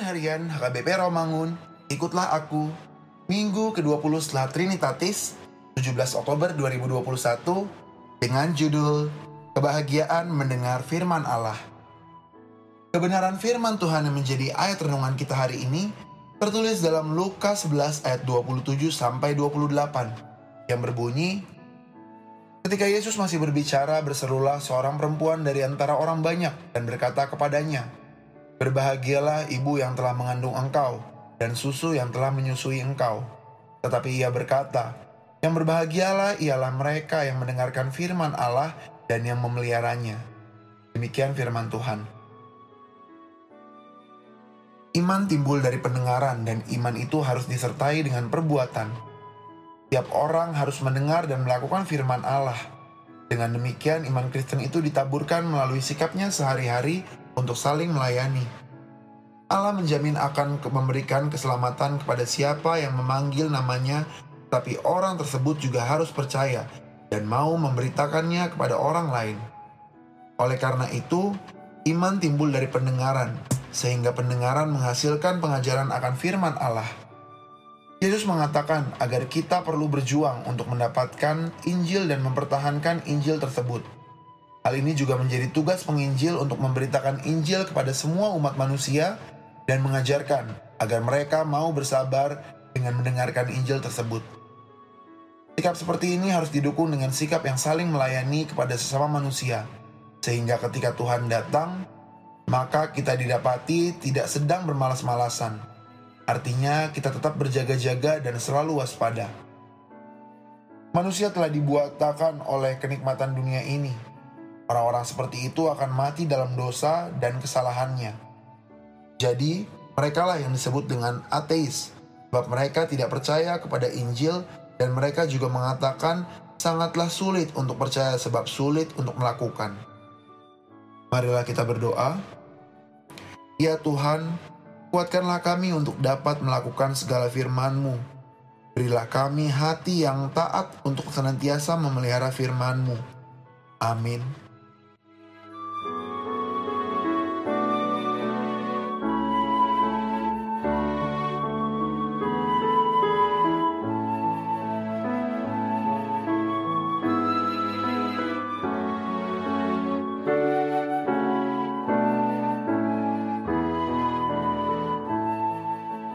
harian HKBP Romangun, ikutlah aku. Minggu ke-20 setelah Trinitatis, 17 Oktober 2021, dengan judul Kebahagiaan Mendengar Firman Allah. Kebenaran firman Tuhan yang menjadi ayat renungan kita hari ini tertulis dalam Lukas 11 ayat 27 sampai 28 yang berbunyi Ketika Yesus masih berbicara, berserulah seorang perempuan dari antara orang banyak dan berkata kepadanya, Berbahagialah ibu yang telah mengandung engkau dan susu yang telah menyusui engkau. Tetapi ia berkata, Yang berbahagialah ialah mereka yang mendengarkan firman Allah dan yang memeliharanya. Demikian firman Tuhan. Iman timbul dari pendengaran dan iman itu harus disertai dengan perbuatan. Tiap orang harus mendengar dan melakukan firman Allah. Dengan demikian, iman Kristen itu ditaburkan melalui sikapnya sehari-hari untuk saling melayani. Allah menjamin akan memberikan keselamatan kepada siapa yang memanggil namanya, tapi orang tersebut juga harus percaya dan mau memberitakannya kepada orang lain. Oleh karena itu, iman timbul dari pendengaran, sehingga pendengaran menghasilkan pengajaran akan firman Allah. Yesus mengatakan agar kita perlu berjuang untuk mendapatkan Injil dan mempertahankan Injil tersebut. Hal ini juga menjadi tugas penginjil untuk memberitakan Injil kepada semua umat manusia dan mengajarkan agar mereka mau bersabar dengan mendengarkan Injil tersebut. Sikap seperti ini harus didukung dengan sikap yang saling melayani kepada sesama manusia, sehingga ketika Tuhan datang, maka kita didapati tidak sedang bermalas-malasan, Artinya kita tetap berjaga-jaga dan selalu waspada. Manusia telah dibuatakan oleh kenikmatan dunia ini. Orang-orang seperti itu akan mati dalam dosa dan kesalahannya. Jadi, merekalah yang disebut dengan ateis, sebab mereka tidak percaya kepada Injil dan mereka juga mengatakan sangatlah sulit untuk percaya sebab sulit untuk melakukan. Marilah kita berdoa. Ya Tuhan, Kuatkanlah kami untuk dapat melakukan segala firman-Mu. Berilah kami hati yang taat untuk senantiasa memelihara firman-Mu. Amin.